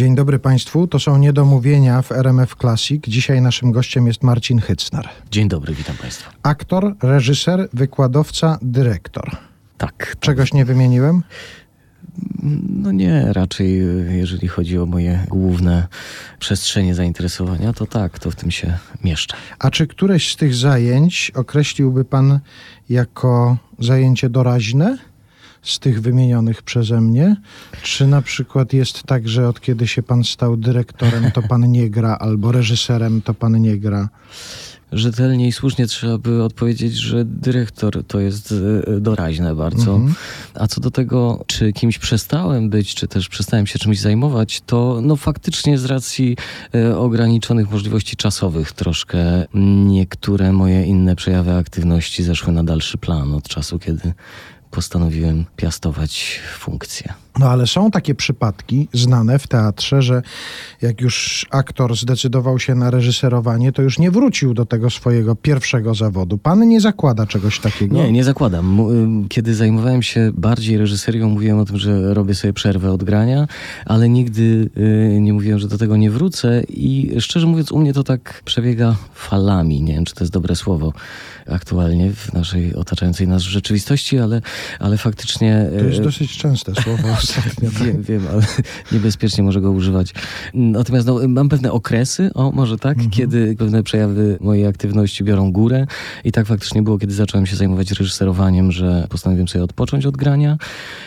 Dzień dobry Państwu, to są niedomówienia w RMF Classic. Dzisiaj naszym gościem jest Marcin Hycnar. Dzień dobry, witam Państwa. Aktor, reżyser, wykładowca, dyrektor. Tak. Czegoś nie wymieniłem? No nie, raczej jeżeli chodzi o moje główne przestrzenie zainteresowania, to tak, to w tym się mieszczę. A czy któreś z tych zajęć określiłby Pan jako zajęcie doraźne? Z tych wymienionych przeze mnie? Czy na przykład jest tak, że od kiedy się pan stał dyrektorem, to pan nie gra, albo reżyserem, to pan nie gra? rzetelnie i słusznie trzeba by odpowiedzieć, że dyrektor to jest e, doraźne bardzo. Mhm. A co do tego, czy kimś przestałem być, czy też przestałem się czymś zajmować, to no faktycznie z racji e, ograniczonych możliwości czasowych troszkę niektóre moje inne przejawy aktywności zeszły na dalszy plan od czasu, kiedy postanowiłem piastować funkcję. No ale są takie przypadki znane w teatrze, że jak już aktor zdecydował się na reżyserowanie, to już nie wrócił do tego swojego pierwszego zawodu. Pan nie zakłada czegoś takiego? Nie, nie zakładam. Kiedy zajmowałem się bardziej reżyserią, mówiłem o tym, że robię sobie przerwę od grania, ale nigdy y, nie mówiłem, że do tego nie wrócę i szczerze mówiąc u mnie to tak przebiega falami. Nie wiem, czy to jest dobre słowo aktualnie w naszej otaczającej nas rzeczywistości, ale, ale faktycznie... To jest y, dosyć częste słowo ostatnio. wiem, wiem, ale niebezpiecznie może go używać. Natomiast no, mam pewne okresy, o może tak, mhm. kiedy pewne przejawy mojej aktywności biorą górę i tak faktycznie było, kiedy zacząłem się zajmować reżyserowaniem, że postanowiłem sobie odpocząć od grania.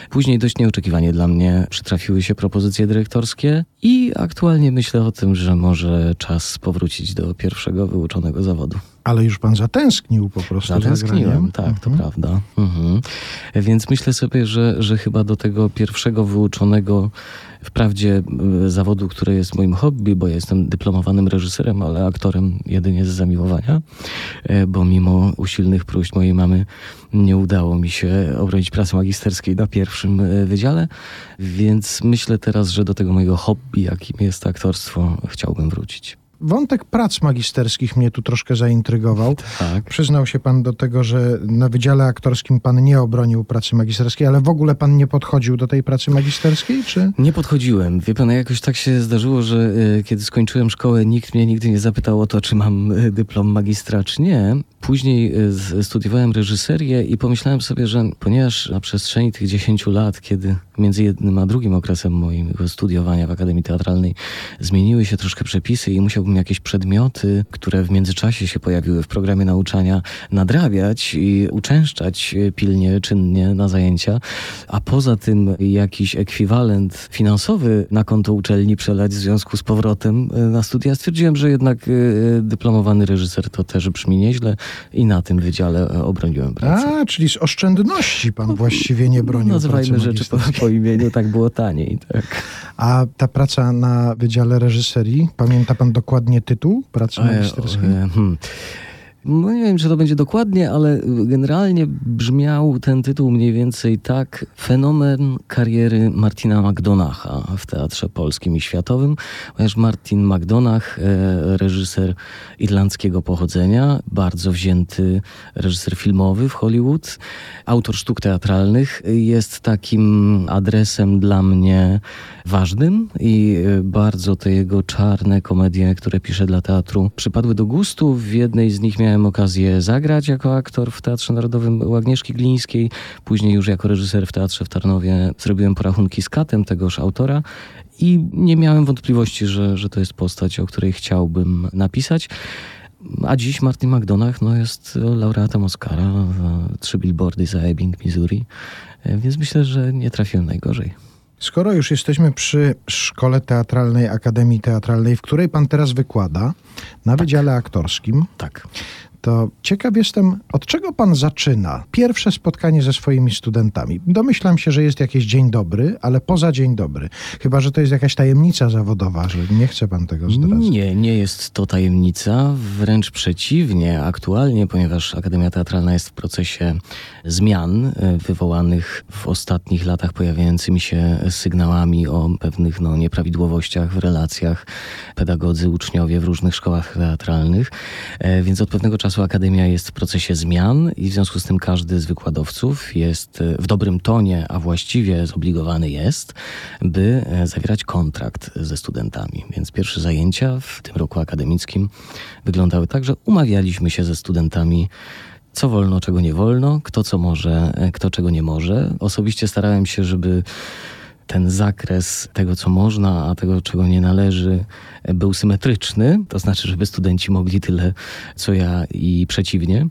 Później dość nieoczekiwanie dla mnie przytrafiły się propozycje dyrektorskie i aktualnie myślę o tym, że może czas powrócić do pierwszego wyuczonego zawodu. Ale już pan zatęsknił po prostu Zatęskniłem, tak, mhm. to prawda. Mhm. Więc myślę sobie, że, że chyba do tego pierwszego wyuczonego wprawdzie e, zawodu, który jest moim hobby, bo ja jestem dyplomowanym reżyserem, ale aktorem jedynie z zamiłowania, e, bo mimo usilnych próśb mojej mamy nie udało mi się obronić pracy magisterskiej na pierwszym e, wydziale, więc myślę teraz, że do tego mojego hobby, jakim jest aktorstwo, chciałbym wrócić. Wątek prac magisterskich mnie tu troszkę zaintrygował. Tak. Przyznał się pan do tego, że na Wydziale Aktorskim pan nie obronił pracy magisterskiej, ale w ogóle pan nie podchodził do tej pracy magisterskiej, czy? Nie podchodziłem. Wie pan, jakoś tak się zdarzyło, że y, kiedy skończyłem szkołę, nikt mnie nigdy nie zapytał o to, czy mam y, dyplom magistra, czy nie. Później y, studiowałem reżyserię i pomyślałem sobie, że ponieważ na przestrzeni tych 10 lat, kiedy między jednym a drugim okresem mojego studiowania w Akademii Teatralnej zmieniły się troszkę przepisy i musiałbym jakieś przedmioty, które w międzyczasie się pojawiły w programie nauczania, nadrabiać i uczęszczać pilnie, czynnie na zajęcia, a poza tym jakiś ekwiwalent finansowy na konto uczelni przelać w związku z powrotem y, na studia, stwierdziłem, że jednak y, dyplomowany reżyser to też brzmi nieźle i na tym wydziale e, obroniłem pracę. A, czyli z oszczędności pan właściwie nie bronił Nazywajmy rzeczy po, po, imieniu, tak było taniej. Tak. A ta praca na Wydziale Reżyserii, pamięta pan dokładnie tytuł pracy magisterskiej? Hmm. No nie wiem, czy to będzie dokładnie, ale generalnie brzmiał ten tytuł mniej więcej tak. Fenomen kariery Martina McDonacha w Teatrze Polskim i Światowym, ponieważ Martin McDonach, e, reżyser irlandzkiego pochodzenia, bardzo wzięty reżyser filmowy w Hollywood, autor sztuk teatralnych, jest takim adresem dla mnie ważnym i e, bardzo te jego czarne komedie, które pisze dla teatru, przypadły do gustu. W jednej z nich miałem miałem okazję zagrać jako aktor w Teatrze Narodowym u Agnieszki Glińskiej, później już jako reżyser w Teatrze w Tarnowie zrobiłem porachunki z Katem, tegoż autora i nie miałem wątpliwości, że, że to jest postać, o której chciałbym napisać. A dziś Martin McDonagh no, jest laureatem Oscara trzy billboardy za Ebbing, Missouri, więc myślę, że nie trafiłem najgorzej. Skoro już jesteśmy przy Szkole Teatralnej Akademii Teatralnej, w której pan teraz wykłada, na tak. Wydziale Aktorskim, tak to ciekaw jestem, od czego pan zaczyna pierwsze spotkanie ze swoimi studentami. Domyślam się, że jest jakiś dzień dobry, ale poza dzień dobry. Chyba, że to jest jakaś tajemnica zawodowa, że nie chce pan tego zdradzać. Nie, nie jest to tajemnica, wręcz przeciwnie. Aktualnie, ponieważ Akademia Teatralna jest w procesie zmian e, wywołanych w ostatnich latach pojawiającymi się sygnałami o pewnych no, nieprawidłowościach w relacjach pedagodzy, uczniowie w różnych szkołach teatralnych, e, więc od pewnego czasu Akademia jest w procesie zmian i w związku z tym każdy z wykładowców jest e, w dobrym tonie, a właściwie zobligowany jest, by e, zawierać kontrakt ze studentami. Więc pierwsze zajęcia w tym roku akademickim wyglądały tak, że umawialiśmy się ze studentami co wolno, czego nie wolno, kto co może, e, kto czego nie może. Osobiście starałem się, żeby ten zakres tego, co można, a tego, czego nie należy, był symetryczny, to znaczy, żeby studenci mogli tyle, co ja i przeciwnie.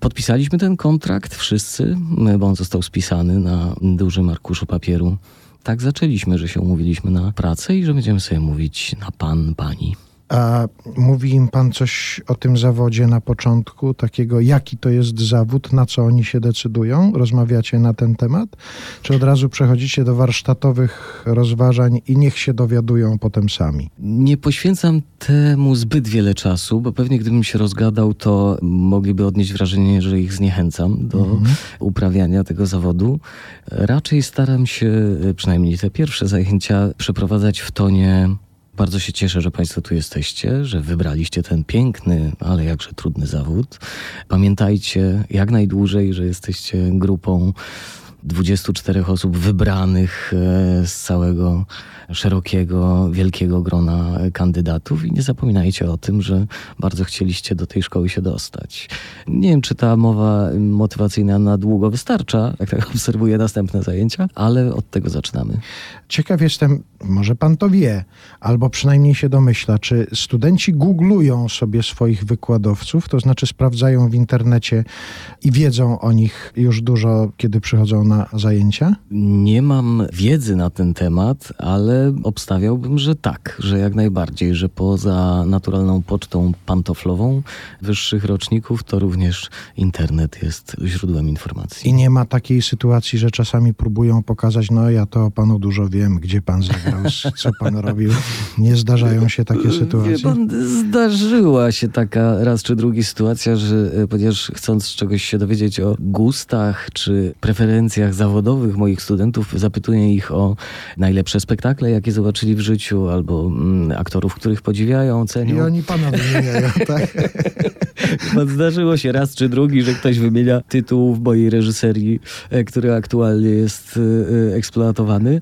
Podpisaliśmy ten kontrakt wszyscy, bo on został spisany na dużym arkuszu papieru. Tak zaczęliśmy, że się umówiliśmy na pracę i że będziemy sobie mówić na pan, pani. A mówi im pan coś o tym zawodzie na początku, takiego jaki to jest zawód, na co oni się decydują? Rozmawiacie na ten temat? Czy od razu przechodzicie do warsztatowych rozważań i niech się dowiadują potem sami? Nie poświęcam temu zbyt wiele czasu, bo pewnie gdybym się rozgadał, to mogliby odnieść wrażenie, że ich zniechęcam do mhm. uprawiania tego zawodu. Raczej staram się, przynajmniej te pierwsze zajęcia, przeprowadzać w tonie bardzo się cieszę, że Państwo tu jesteście, że wybraliście ten piękny, ale jakże trudny zawód. Pamiętajcie jak najdłużej, że jesteście grupą 24 osób wybranych e, z całego szerokiego, wielkiego grona kandydatów i nie zapominajcie o tym, że bardzo chcieliście do tej szkoły się dostać. Nie wiem, czy ta mowa motywacyjna na długo wystarcza, jak tak obserwuję następne zajęcia, ale od tego zaczynamy. Ciekaw jestem, może pan to wie, albo przynajmniej się domyśla, czy studenci googlują sobie swoich wykładowców, to znaczy sprawdzają w internecie i wiedzą o nich już dużo, kiedy przychodzą na zajęcia? Nie mam wiedzy na ten temat, ale obstawiałbym, że tak, że jak najbardziej, że poza naturalną pocztą pantoflową wyższych roczników, to również internet jest źródłem informacji. I nie ma takiej sytuacji, że czasami próbują pokazać, no ja to o panu dużo wiem, gdzie pan zagrał, co pan robił. Nie zdarzają się takie sytuacje? Pan, zdarzyła się taka raz czy drugi sytuacja, że e, ponieważ chcąc czegoś się dowiedzieć o gustach czy preferencjach zawodowych moich studentów, zapytuję ich o najlepsze spektakle, jakie zobaczyli w życiu, albo mm, aktorów, których podziwiają, cenią. I oni pana wymieniają, tak? Zdarzyło się raz czy drugi, że ktoś wymienia tytuł w mojej reżyserii, e, który aktualnie jest e, eksploatowany.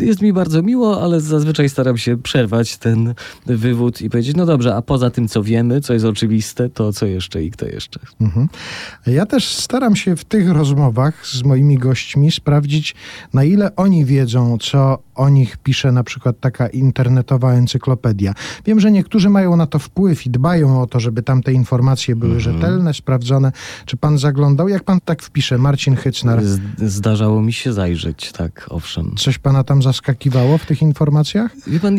Jest mi bardzo miło, ale zazwyczaj staram się przerwać ten wywód i powiedzieć, no dobrze, a poza tym, co wiemy, co jest oczywiste, to co jeszcze i kto jeszcze. Mhm. Ja też staram się w tych rozmowach z moimi gośćmi sprawdzić, na ile oni wiedzą, co o nich pisze na przykład taka internetowa encyklopedia. Wiem, że niektórzy mają na to wpływ i dbają o to, żeby tam te informacje były mhm. rzetelne, sprawdzone. Czy pan zaglądał? Jak pan tak wpisze, Marcin Hycnar? Zdarzało mi się zajrzeć, tak, owszem. Coś pana tam zaskakiwało w tych informacjach? Wie pan,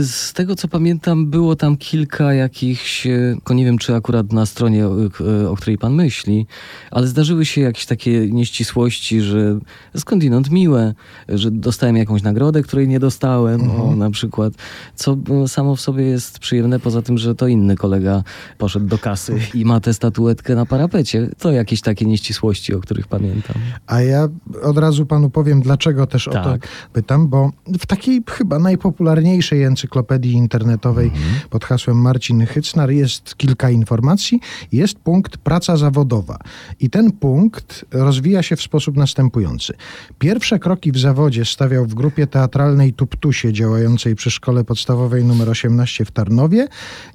z tego co pamiętam, było tam kilka jakichś, e, nie wiem czy akurat na stronie, o, e, o której pan myśli, ale zdarzyły się jakieś takie nieścisłości, że skądinąd miłe, że dostałem jakąś nagrodę, której nie dostałem, mhm. o, na przykład, co samo w sobie jest przyjemne, poza tym, że to inny kolega poszedł do kasy i ma tę statuetkę na parapecie. To jakieś takie nieścisłości, o których pamiętam. A ja od razu panu powiem, dlaczego też tak. o to tak. pytam, bo w takiej chyba najpopularniejszej encyklopedii internetowej mhm. pod hasłem Marcin Hycnar jest kilka informacji. Jest punkt praca zawodowa. I ten punkt rozwija się w sposób następujący. Pierwsze kroki w zawodzie stawiał w grupie teatralnej Tuptusie działającej przy szkole podstawowej nr 18 w Tarnowie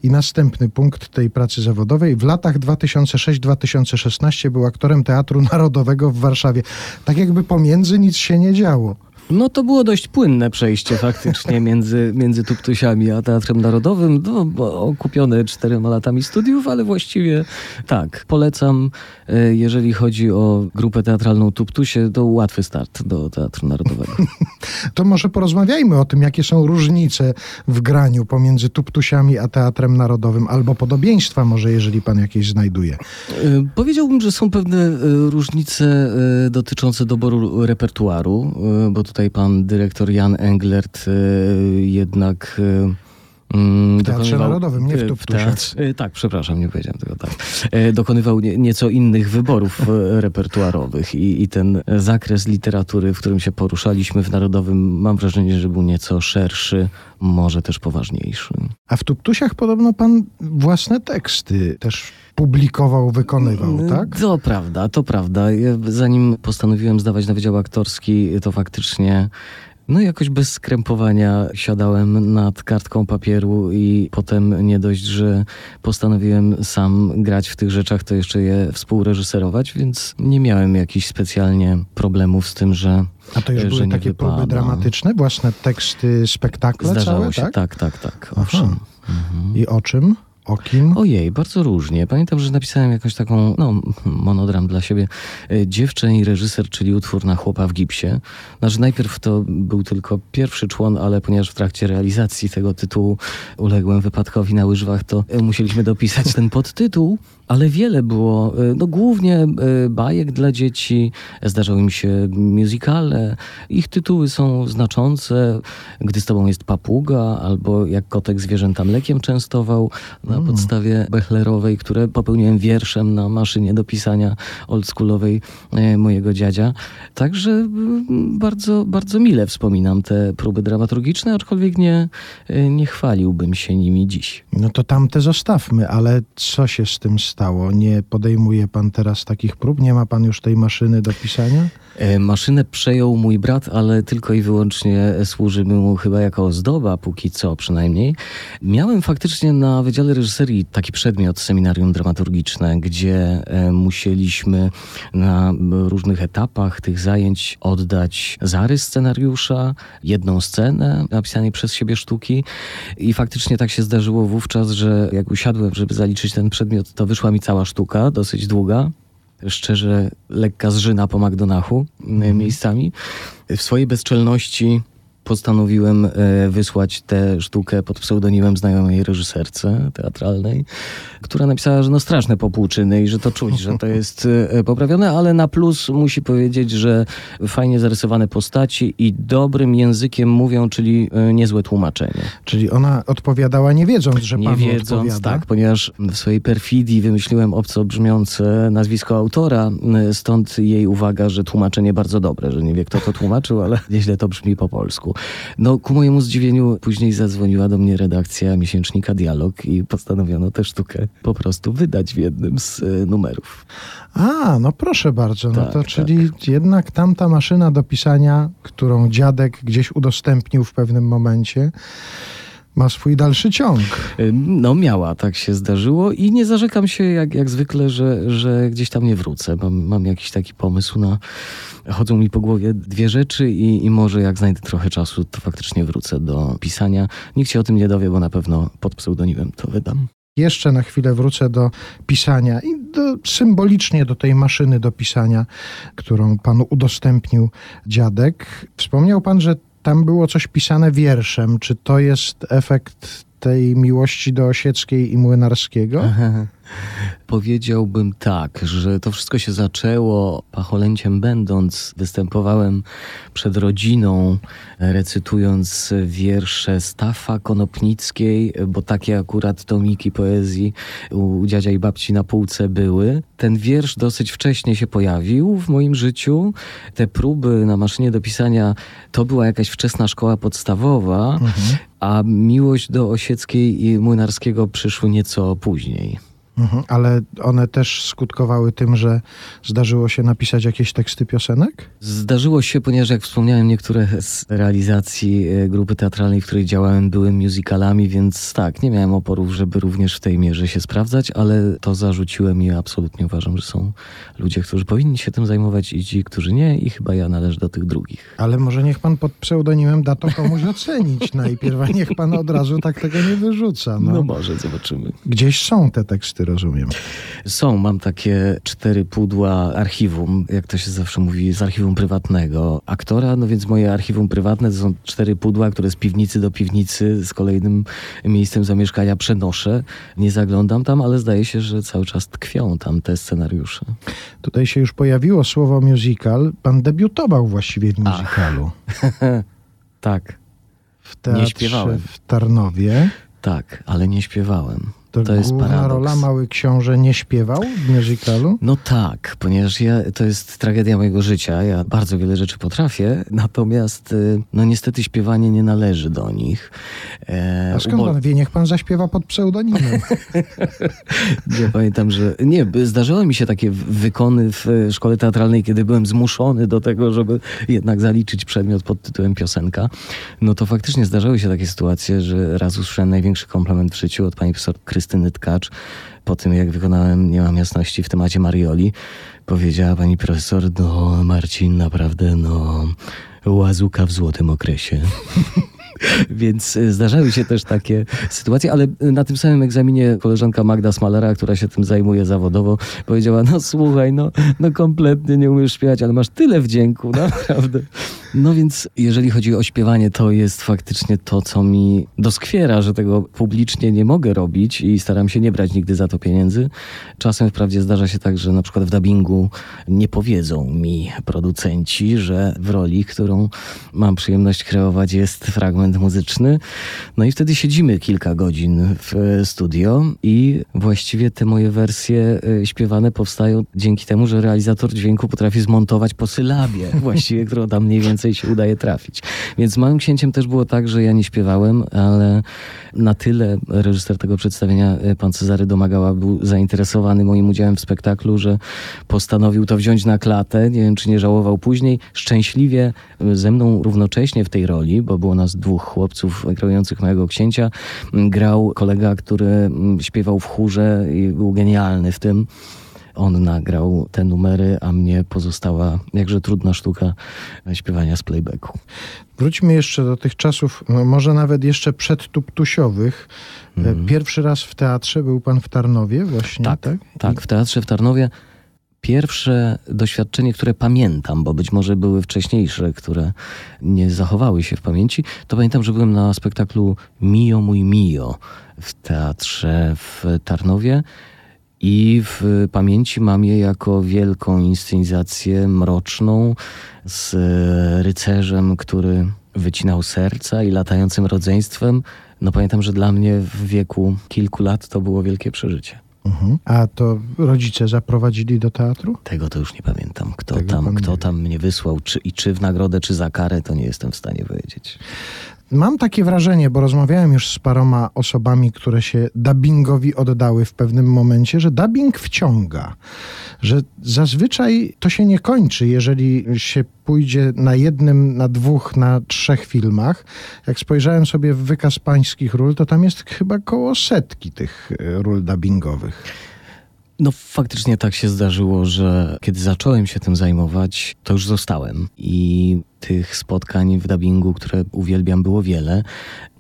i następny punkt tej pracy zawodowej w latach 2006-2016 był aktorem Teatru Narodowego w Warszawie. Tak jakby pomiędzy nic się nie działo. No to było dość płynne przejście faktycznie między, między Tuptusiami a Teatrem Narodowym. No, okupione czterema latami studiów, ale właściwie tak. Polecam, e, jeżeli chodzi o grupę teatralną Tuptusie, to łatwy start do Teatru Narodowego. To może porozmawiajmy o tym, jakie są różnice w graniu pomiędzy Tuptusiami a Teatrem Narodowym, albo podobieństwa może, jeżeli pan jakieś znajduje. E, powiedziałbym, że są pewne e, różnice dotyczące doboru repertuaru, bo tutaj pan dyrektor Jan Englert jednak mm, W Teatrze dokonywał- Narodowym, nie w e, Tuptusiach. teatrze- e, Tak, przepraszam, nie powiedziałem tego tak. E, Dokonywał nie, nieco innych wyborów e, repertuarowych i, i ten zakres literatury, w którym się poruszaliśmy w Narodowym, mam wrażenie, że był nieco szerszy, może też poważniejszy. A w Tuptusiach podobno pan własne teksty też publikował, wykonywał, Mm, tak? To prawda, to prawda. Ja, zanim postanowiłem zdawać na Wydział Aktorski, to faktycznie no jakoś bez skrępowania siadałem nad kartką papieru i potem nie dość, że postanowiłem sam grać w tych rzeczach, to jeszcze je współreżyserować, więc nie miałem jakichś specjalnie problemów z tym, że A to już że były takie próby wypada. dramatyczne, własne teksty, spektakle zdarzało całe, się. tak? Tak, tak, tak. Owszem. Mhm. I o czym? O kim? Ojej, bardzo różnie. Pamiętam, że napisałem jakąś taką, no, monodram dla siebie. e, Dziewczę i reżyser, czyli utwór na chłopa w gipsie. Znaczy najpierw to był tylko pierwszy człon, ale ponieważ w trakcie realizacji tego tytułu uległem wypadkowi na łyżwach, to musieliśmy dopisać ten podtytuł. Ale wiele było, e, no głównie e, bajek dla dzieci, zdarzały mi się musicale. Ich tytuły są znaczące. Gdy z tobą jest papuga, albo jak kotek zwierzęta mlekiem częstował na podstawie Bechlerowej, które popełniłem wierszem na maszynie do pisania oldschoolowej e, mojego dziadzia. Także mm, bardzo, bardzo mile wspominam te próby dramaturgiczne, aczkolwiek nie, nie chwaliłbym się nimi dziś. No to tamte zostawmy, ale co się z tym stało? Nie podejmuje pan teraz takich prób? Nie ma pan już tej maszyny do pisania? E, Maszynę przejął mój brat, ale tylko i wyłącznie służy mu chyba jako ozdoba, póki co przynajmniej. Miałem faktycznie na Wydziale Reżyserii taki przedmiot, seminarium dramaturgiczne, gdzie e, musieliśmy na różnych etapach tych zajęć oddać zarys scenariusza, jedną scenę napisanej przez siebie sztuki i faktycznie tak się zdarzyło wówczas, że jak usiadłem, żeby zaliczyć ten przedmiot, to wyszła mi cała sztuka, dosyć długa szczerze lekka zżyna po McDonachu e, miejscami. W swojej bezczelności postanowiłem e, wysłać tę sztukę pod pseudonimem znajomej reżyserce teatralnej, która napisała, że no straszne popłuczyny i że to czuć, że to jest e, poprawione, ale na plus musi powiedzieć, że fajnie zarysowane postaci i dobrym językiem mówią, czyli e, niezłe tłumaczenie. Czyli ona odpowiadała nie wiedząc, że Nie panu wiedząc, odpowiada? tak, ponieważ w swojej perfidii wymyśliłem obco brzmiące nazwisko autora, stąd jej uwaga, że tłumaczenie bardzo dobre, że nie wie kto to tłumaczył, ale nieźle to brzmi po polsku. No ku mojemu zdziwieniu później zadzwoniła do mnie redakcja miesięcznika Dialog i postanowiono tę sztukę po prostu wydać w jednym z y, numerów. A, no proszę bardzo. No Tak, to tak. czyli jednak tamta maszyna do pisania, którą dziadek gdzieś udostępnił w pewnym momencie, ma swój dalszy ciąg. No miała, tak się zdarzyło i nie zarzekam się jak, jak zwykle, że, że gdzieś tam nie wrócę. Mam, mam jakiś taki pomysł na... Chodzą mi po głowie dwie rzeczy i, i może jak znajdę trochę czasu, to faktycznie wrócę do pisania. Nikt się o tym nie dowie, bo na pewno pod pseudonimem to wydam. Jeszcze na chwilę wrócę do pisania i do, symbolicznie do tej maszyny do pisania, którą panu udostępnił dziadek. Wspomniał pan, że tam było coś pisane wierszem. Czy to jest efekt tej miłości do Osieckiej i Młynarskiego? Powiedziałbym tak, że to wszystko się zaczęło pacholęciem będąc. Występowałem przed rodziną, recytując wiersze Stafa Konopnickiej, bo takie akurat tomiki poezji u dziadzia i babci na półce były. Ten wiersz dosyć wcześnie się pojawił w moim życiu. Te próby na maszynie do pisania to była jakaś wczesna szkoła podstawowa, Mhm. a miłość do Osieckiej i Młynarskiego przyszły nieco później. Mhm. Ale one też skutkowały tym, że zdarzyło się napisać jakieś teksty piosenek? Zdarzyło się, ponieważ jak wspomniałem, niektóre z realizacji e, grupy teatralnej, w której działałem, były musicalami, więc tak, nie miałem oporów, żeby również w tej mierze się sprawdzać, ale to zarzuciłem i absolutnie uważam, że są ludzie, którzy powinni się tym zajmować i ci, którzy nie i chyba ja należę do tych drugich. Ale może niech pan pod pseudonimem da to komuś ocenić najpierw, a niech pan od razu tak tego nie wyrzuca. No, No. może, zobaczymy. Gdzieś są te teksty, rozumiem. Są, mam takie cztery pudła archiwum, jak to się zawsze mówi, z archiwum prywatnego aktora, no więc moje archiwum prywatne to są cztery pudła, które z piwnicy do piwnicy z kolejnym miejscem zamieszkania przenoszę. Nie zaglądam tam, ale zdaje się, że cały czas tkwią tam te scenariusze. Tutaj się już pojawiło słowo musical. Pan debiutował właściwie w musicalu. Tak. W teatrze śpiewałem. w Tarnowie. Tak, ale nie śpiewałem. To, To jest paradoks. rola Mały Książę nie śpiewał w musicalu? No tak, ponieważ ja, to jest tragedia mojego życia. Ja bardzo wiele rzeczy potrafię, natomiast y, no niestety śpiewanie nie należy do nich. E, A skąd ubo- pan wie? Niech pan zaśpiewa pod pseudonimem. Ja pamiętam, że nie, zdarzały mi się takie wykony w e, szkole teatralnej, kiedy byłem zmuszony do tego, żeby jednak zaliczyć przedmiot pod tytułem piosenka. No to faktycznie zdarzały się takie sytuacje, że raz usłyszałem największy komplement w życiu od pani profesor Krystyny Tkacz. Po tym, jak wykonałem Nie mam jasności w temacie Marioli, powiedziała pani profesor, no Marcin, naprawdę, no łazuka w złotym okresie. Więc y, zdarzały się też takie sytuacje, ale na tym samym egzaminie koleżanka Magda Smalera, która się tym zajmuje zawodowo, powiedziała, no słuchaj, no, no kompletnie nie umiesz śpiewać, ale masz tyle wdzięku, naprawdę. No więc jeżeli chodzi o śpiewanie, to jest faktycznie to, co mi doskwiera, że tego publicznie nie mogę robić i staram się nie brać nigdy za to pieniędzy. Czasem wprawdzie zdarza się tak, że na przykład w dubbingu nie powiedzą mi producenci, że w roli, którą mam przyjemność kreować jest fragment muzyczny. No i wtedy siedzimy kilka godzin w e, studio i właściwie te moje wersje e, śpiewane powstają dzięki temu, że realizator dźwięku potrafi zmontować po sylabie właściwie, którą tam mniej więcej się udaje trafić. Więc z Małym Księciem też było tak, że ja nie śpiewałem, ale na tyle reżyser tego przedstawienia, e, pan Cezary Domagała, był zainteresowany moim udziałem w spektaklu, że postanowił to wziąć na klatę. Nie wiem, czy nie żałował później. Szczęśliwie ze mną równocześnie w tej roli, bo było nas dwóch chłopców grających Małego Księcia, m, grał kolega, który m, śpiewał w chórze i był genialny w tym. On nagrał te numery, a mnie pozostała jakże trudna sztuka śpiewania z playbacku. Wróćmy jeszcze do tych czasów, może nawet jeszcze przedtuptusiowych. Mhm. Pierwszy raz w teatrze był pan w Tarnowie właśnie, tak? Tak, tak, w teatrze w Tarnowie. Pierwsze doświadczenie, które pamiętam, bo być może były wcześniejsze, które nie zachowały się w pamięci, to pamiętam, że byłem na spektaklu Mio mój Mio w teatrze w Tarnowie i w pamięci mam je jako wielką inscenizację mroczną z rycerzem, który wycinał serca i latającym rodzeństwem. No pamiętam, że dla mnie w wieku kilku lat to było wielkie przeżycie. Mhm. A to rodzice zaprowadzili do teatru? Tego to już nie pamiętam. Kto, Tego tam, kto tam mnie wysłał, czy, i czy w nagrodę, czy za karę, to nie jestem w stanie powiedzieć. Mam takie wrażenie, bo rozmawiałem już z paroma osobami, które się dubbingowi oddały w pewnym momencie, że dubbing wciąga. Że zazwyczaj to się nie kończy, jeżeli się pójdzie na jednym, na dwóch, na trzech filmach. Jak spojrzałem sobie w wykaz pańskich ról, to tam jest chyba koło setki tych e, ról dubbingowych. No faktycznie tak się zdarzyło, że kiedy zacząłem się tym zajmować, to już zostałem. I tych spotkań w dubbingu, które uwielbiam, było wiele.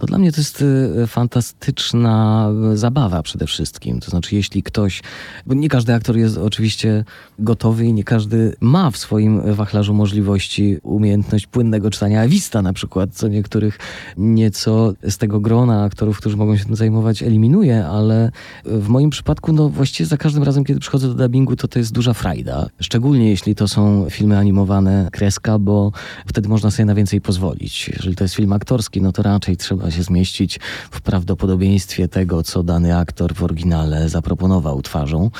No dla mnie to jest e, fantastyczna zabawa przede wszystkim. To znaczy, jeśli ktoś, bo nie każdy aktor jest oczywiście gotowy i nie każdy ma w swoim wachlarzu możliwości umiejętność płynnego czytania awista na przykład, co niektórych nieco z tego grona aktorów, którzy mogą się tym zajmować, eliminuje, ale w moim przypadku, no właściwie za każdym razem, kiedy przychodzę do dubbingu, to to jest duża frajda. Szczególnie jeśli to są filmy animowane, kreska, bo wtedy można sobie na więcej pozwolić. Jeżeli to jest film aktorski, no to raczej trzeba się zmieścić w prawdopodobieństwie tego, co dany aktor w oryginale zaproponował twarzą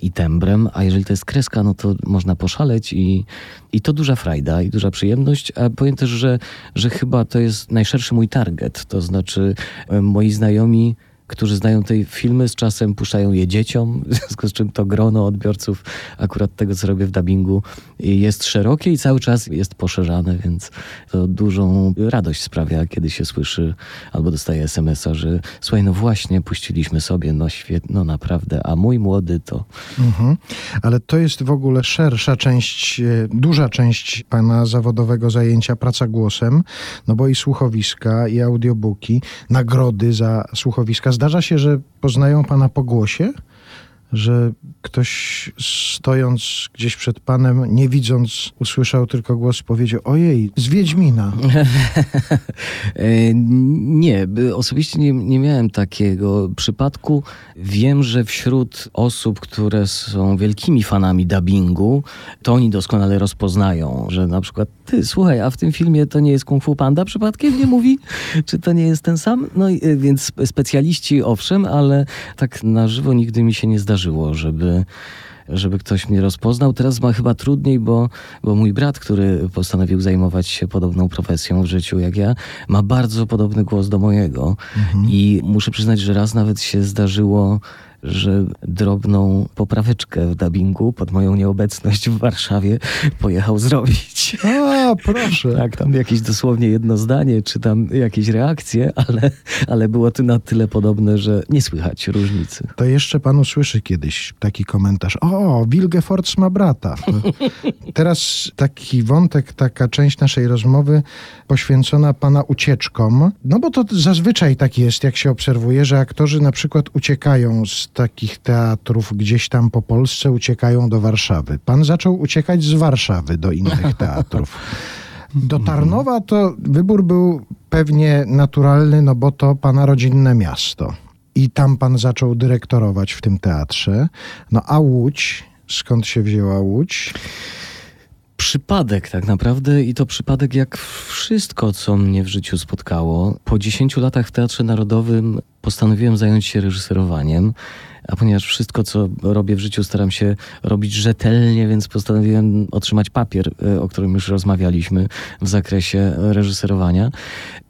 i tembrem, a jeżeli to jest kreska, no to można poszaleć i, i to duża frajda i duża przyjemność, a powiem też, że, że chyba to jest najszerszy mój target, to znaczy e, moi znajomi którzy znają te filmy, z czasem puszczają je dzieciom, w związku z czym to grono odbiorców akurat tego, co robię w dubbingu jest szerokie i cały czas jest poszerzane, więc to dużą radość sprawia, kiedy się słyszy albo dostaje SMS-a, że słuchaj, no właśnie puściliśmy sobie, no świetnie, no naprawdę, a mój młody to... Mhm. Ale to jest w ogóle szersza część, e, duża część pana zawodowego zajęcia, praca głosem, no bo i słuchowiska, i audiobooki, nagrody za słuchowiska. Zdarza się, że poznają pana po głosie? Że ktoś stojąc gdzieś przed panem, nie widząc, usłyszał tylko głos, powiedział: Ojej, z Wiedźmina. E, nie, osobiście nie, nie miałem takiego przypadku. Wiem, że wśród osób, które są wielkimi fanami dubbingu, to oni doskonale rozpoznają, że na przykład ty, słuchaj, a w tym filmie to nie jest Kung Fu Panda przypadkiem, nie mówi? Czy to nie jest ten sam? No e, więc specjaliści owszem, ale tak na żywo nigdy mi się nie zdarzyło, żeby żeby ktoś mnie rozpoznał. Teraz ma chyba trudniej, bo, bo mój brat, który postanowił zajmować się podobną profesją w życiu jak ja, ma bardzo podobny głos do mojego. Mhm. I muszę przyznać, że raz nawet się zdarzyło że drobną popraweczkę w dubbingu pod moją nieobecność w Warszawie pojechał zrobić. A, proszę. Tak, tam jakieś dosłownie jedno zdanie, czy tam jakieś reakcje, ale, ale było to na tyle podobne, że nie słychać różnicy. To jeszcze pan usłyszy kiedyś taki komentarz. O, Wilgefortz ma brata. Teraz taki wątek, taka część naszej rozmowy poświęcona pana ucieczkom. No bo to zazwyczaj tak jest, jak się obserwuje, że aktorzy na przykład uciekają z takich teatrów gdzieś tam po Polsce uciekają do Warszawy. Pan zaczął uciekać z Warszawy do innych teatrów. Do Tarnowa to wybór był pewnie naturalny, no bo to pana rodzinne miasto. I tam pan zaczął dyrektorować w tym teatrze. No a Łódź, skąd się wzięła Łódź? Przypadek tak naprawdę i to przypadek jak wszystko, co mnie w życiu spotkało. Po 10 latach w Teatrze Narodowym postanowiłem zająć się reżyserowaniem, a ponieważ wszystko, co robię w życiu, staram się robić rzetelnie, więc postanowiłem otrzymać papier, e, o którym już rozmawialiśmy w zakresie reżyserowania.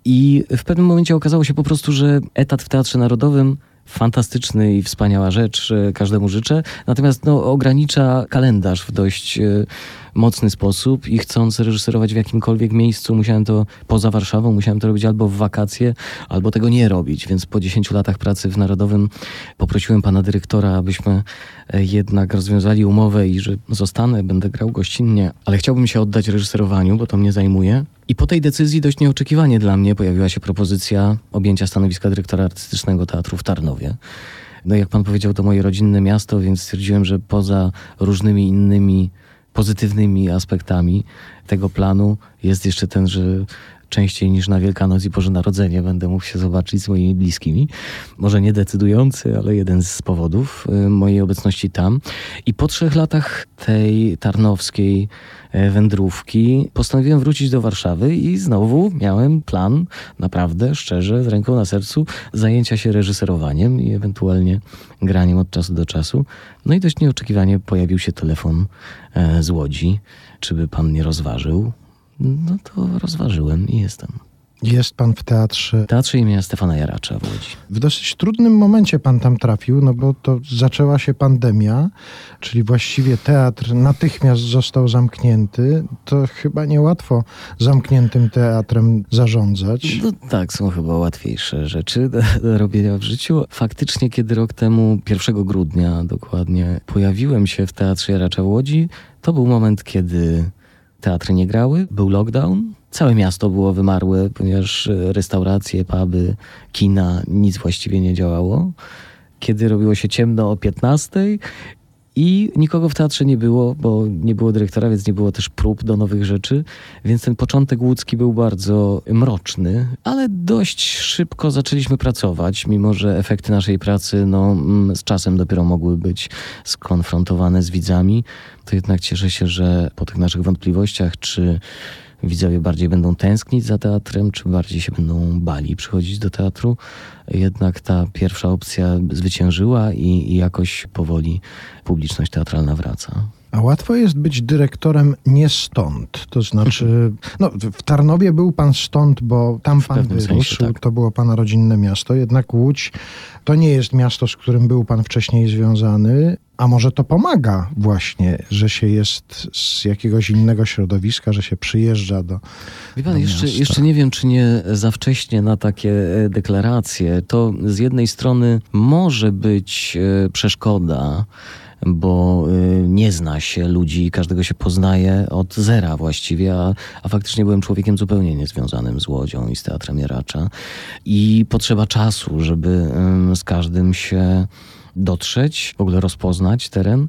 I w pewnym momencie okazało się po prostu, że etat w Teatrze Narodowym fantastyczny i wspaniała rzecz, e, każdemu życzę. Natomiast no, ogranicza kalendarz w dość e, mocny sposób i chcąc reżyserować w jakimkolwiek miejscu, musiałem to poza Warszawą, musiałem to robić albo w wakacje, albo tego nie robić. Więc po 10 latach pracy w Narodowym poprosiłem pana dyrektora, abyśmy e, jednak rozwiązali umowę i że zostanę, będę grał gościnnie, ale chciałbym się oddać reżyserowaniu, bo to mnie zajmuje. I po tej decyzji dość nieoczekiwanie dla mnie pojawiła się propozycja objęcia stanowiska dyrektora artystycznego teatru w Tarnowie. No jak pan powiedział, to moje rodzinne miasto, więc stwierdziłem, że poza różnymi innymi pozytywnymi aspektami tego planu. Jest jeszcze ten, że częściej niż na Wielkanoc i Boże Narodzenie będę mógł się zobaczyć z moimi bliskimi. Może nie decydujący, ale jeden z powodów y, mojej obecności tam. I po trzech latach tej tarnowskiej e, wędrówki postanowiłem wrócić do Warszawy i znowu miałem plan, naprawdę, szczerze, z ręką na sercu, zajęcia się reżyserowaniem i ewentualnie graniem od czasu do czasu. No i dość nieoczekiwanie pojawił się telefon e, z Łodzi, czy by pan nie rozważył no to rozważyłem i jestem. Jest pan w teatrze. Teatrze imienia Stefana Jaracza w Łodzi. W dosyć trudnym momencie pan tam trafił, no bo to zaczęła się pandemia, czyli właściwie teatr natychmiast został zamknięty. To chyba niełatwo zamkniętym teatrem zarządzać. No tak, są chyba łatwiejsze rzeczy do, do robienia w życiu. Faktycznie, kiedy rok temu, 1 grudnia dokładnie, pojawiłem się w Teatrze Jaracza w Łodzi, to był moment, kiedy teatry nie grały, był lockdown. Całe miasto było wymarłe, ponieważ e, restauracje, puby, kina, nic właściwie nie działało. Kiedy robiło się ciemno o 15 i nikogo w teatrze nie było, bo nie było dyrektora, więc nie było też prób do nowych rzeczy. Więc ten początek łódzki był bardzo mroczny, ale dość szybko zaczęliśmy pracować, mimo że efekty naszej pracy no, mm, z czasem dopiero mogły być skonfrontowane z widzami. To jednak cieszę się, że po tych naszych wątpliwościach, czy widzowie bardziej będą tęsknić za teatrem, czy bardziej się będą bali przychodzić do teatru. Jednak ta pierwsza opcja zwyciężyła i, i jakoś powoli publiczność teatralna wraca. A łatwo jest być dyrektorem nie stąd. To znaczy, no, w Tarnowie był pan stąd, bo tam pan wyrósł, sensie, tak. to było pana rodzinne miasto. Jednak Łódź to nie jest miasto, z którym był pan wcześniej związany. A może to pomaga właśnie, że się jest z jakiegoś innego środowiska, że się przyjeżdża do. Wie pan, do jeszcze, jeszcze nie wiem, czy nie za wcześnie na takie e, deklaracje. To z jednej strony może być e, przeszkoda bo y, nie zna się ludzi, każdego się poznaje od zera właściwie, a, a faktycznie byłem człowiekiem zupełnie niezwiązanym z Łodzią i z Teatrem Jaracza. I potrzeba czasu, żeby z każdym się dotrzeć, w ogóle rozpoznać teren.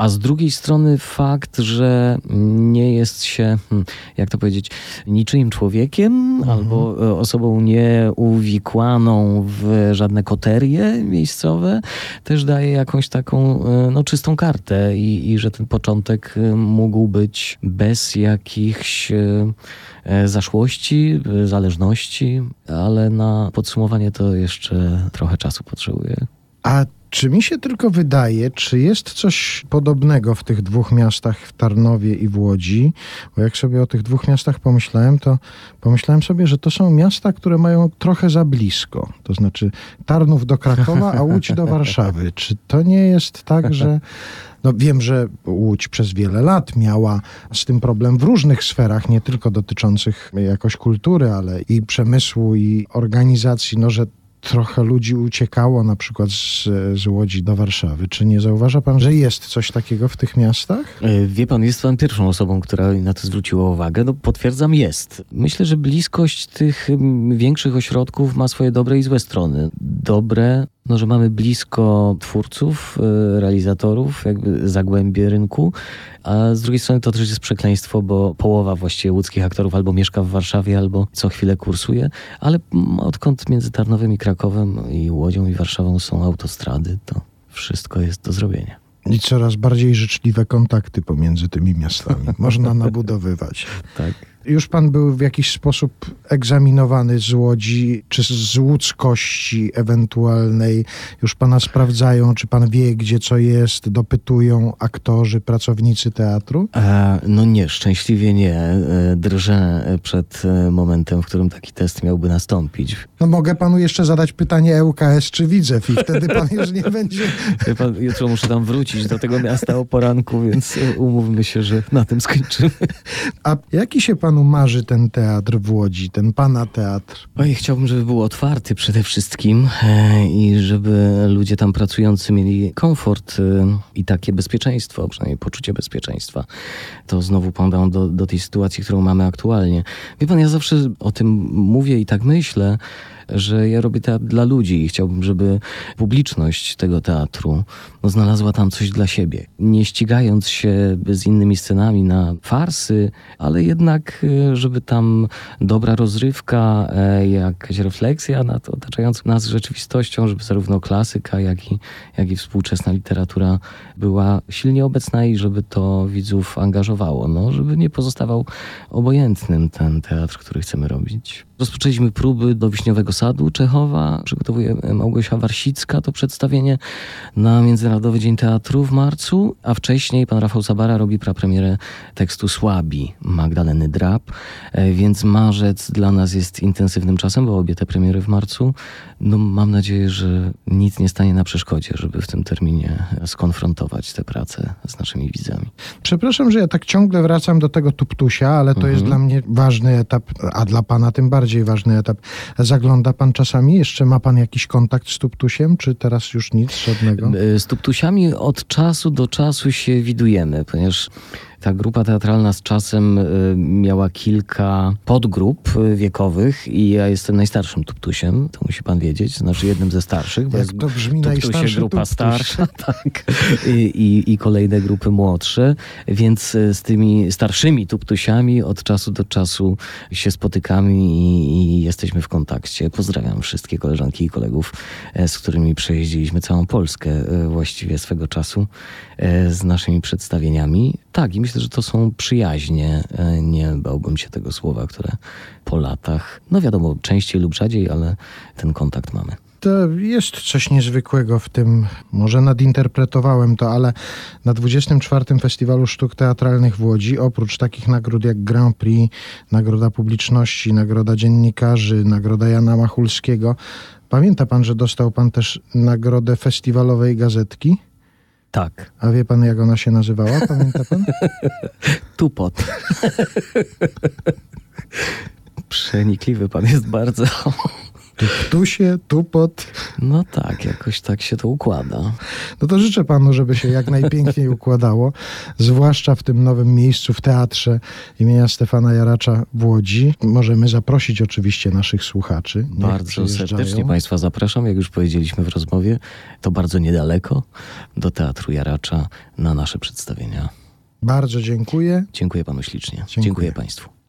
A z drugiej strony fakt, że nie jest się, hmm, jak to powiedzieć, niczyim człowiekiem mhm. albo e, osobą nieuwikłaną w żadne koterie miejscowe, też daje jakąś taką e, no, czystą kartę i, i że ten początek e, mógł być bez jakichś zaszłości, zależności, ale na podsumowanie to jeszcze trochę czasu potrzebuje. A czy mi się tylko wydaje, czy jest coś podobnego w tych dwóch miastach, w Tarnowie i w Łodzi? Bo jak sobie o tych dwóch miastach pomyślałem, to pomyślałem sobie, że to są miasta, które mają trochę za blisko. To znaczy Tarnów do Krakowa, a Łódź do Warszawy. Czy to nie jest tak, że no wiem, że Łódź przez wiele lat miała z tym problem w różnych sferach, nie tylko dotyczących jakoś kultury, ale i przemysłu, i organizacji, no że trochę ludzi uciekało na przykład z, z Łodzi do Warszawy. Czy nie zauważa pan, że jest coś takiego w tych miastach? E, wie pan, jest pan pierwszą osobą, która na to zwróciła uwagę. No potwierdzam, jest. Myślę, że bliskość tych większych ośrodków ma swoje dobre i złe strony. Dobre no, że mamy blisko twórców, y, realizatorów, jakby zagłębie rynku, a z drugiej strony to też jest przekleństwo, bo połowa właściwie łódzkich aktorów albo mieszka w Warszawie, albo co chwilę kursuje, ale odkąd między Tarnowem i Krakowem i Łodzią i Warszawą są autostrady, to wszystko jest do zrobienia. I coraz bardziej życzliwe kontakty pomiędzy tymi miastami. Można nabudowywać. tak. Już pan był w jakiś sposób egzaminowany z Łodzi, czy z łódzkości ewentualnej? Już pana sprawdzają, czy pan wie, gdzie co jest? Dopytują aktorzy, pracownicy teatru? E, no nie, szczęśliwie nie. E, drżę przed e, momentem, w którym taki test miałby nastąpić. No mogę panu jeszcze zadać pytanie ŁKS, czy widzę i wtedy pan już nie będzie... Pan, jutro muszę tam wrócić do tego miasta o poranku, więc umówmy się, że na tym skończymy. A jaki się panu marzy ten teatr w Łodzi, ten pana teatr? Oj, chciałbym, żeby był otwarty przede wszystkim e, i żeby ludzie tam pracujący mieli komfort e, i takie bezpieczeństwo, przynajmniej poczucie bezpieczeństwa. To znowu podam do, do tej sytuacji, którą mamy aktualnie. Wie pan, ja zawsze o tym mówię i tak myślę, że ja robię teatr dla ludzi i chciałbym, żeby publiczność tego teatru no, znalazła tam coś dla siebie. Nie ścigając się z innymi scenami na farsy, ale jednak, e, żeby tam dobra rozrywka, e, jakaś refleksja nad otaczającą nas rzeczywistością, żeby zarówno klasyka, jak i, jak i współczesna literatura była silnie obecna i żeby to widzów angażowało. No, żeby nie pozostawał obojętnym ten teatr, który chcemy robić. Rozpoczęliśmy próby do Wiśniowego Sadu Czechowa. Przygotowuje Małgosia Warsicka to przedstawienie na Międzynarodowy Dzień Teatru w marcu, a wcześniej pan Rafał Sabara robi prapremierę tekstu Słabi Magdaleny Drab, e, więc marzec dla nas jest intensywnym czasem, bo obie te premiery w marcu. No, mam nadzieję, że nic nie stanie na przeszkodzie, żeby w tym terminie skonfrontować te prace z naszymi widzami. Przepraszam, że ja tak ciągle wracam do tego tuptusia, ale to mhm. jest dla mnie ważny etap, a dla pana tym bardziej bardziej ważny etap. Zagląda pan czasami? Jeszcze ma pan jakiś kontakt z Tuptusiem, czy teraz już nic, żadnego? Z Tuptusiami od czasu do czasu się widujemy, ponieważ ta grupa teatralna z czasem y, miała kilka podgrup y, wiekowych i ja jestem najstarszym tuptusiem, to musi pan wiedzieć, znaczy jednym ze starszych. Jak to brzmi najstarszy grupa tuptuś. starsza, tak, I, i, i, kolejne grupy młodsze, więc y, z tymi starszymi tuptusiami od czasu do czasu się spotykamy i, i jesteśmy w kontakcie. Pozdrawiam wszystkie koleżanki i kolegów, e, z którymi przejeździliśmy całą Polskę e, właściwie swego czasu e, z naszymi przedstawieniami. Tak, i myślę, że to są przyjaźnie. E, nie bałbym się tego słowa, które po latach, no wiadomo, częściej lub rzadziej, ale ten kontakt mamy. To jest coś niezwykłego w tym, może nadinterpretowałem to, ale na 24. Festiwalu Sztuk Teatralnych w Łodzi, oprócz takich nagród jak Grand Prix, Nagroda Publiczności, Nagroda Dziennikarzy, Nagroda Jana Machulskiego, pamięta pan, że dostał pan też Nagrodę Festiwalowej Gazetki? Tak. A wie pan, jak ona się nazywała? Pamięta pan? Tupot. Przenikliwy pan jest bardzo. Tu ptusie, tu pot. No tak, jakoś tak się to układa. No to życzę panu, żeby się jak najpiękniej układało, zwłaszcza w tym nowym miejscu w teatrze imienia Stefana Jaracza w Łodzi. Możemy zaprosić oczywiście naszych słuchaczy. Niech Bardzo serdecznie Państwa zapraszam, jak już powiedzieliśmy w rozmowie. To bardzo niedaleko do Teatru Jaracza na nasze przedstawienia. Bardzo dziękuję. Dziękuję Panu ślicznie. Dziękuję. Dziękuję Państwu.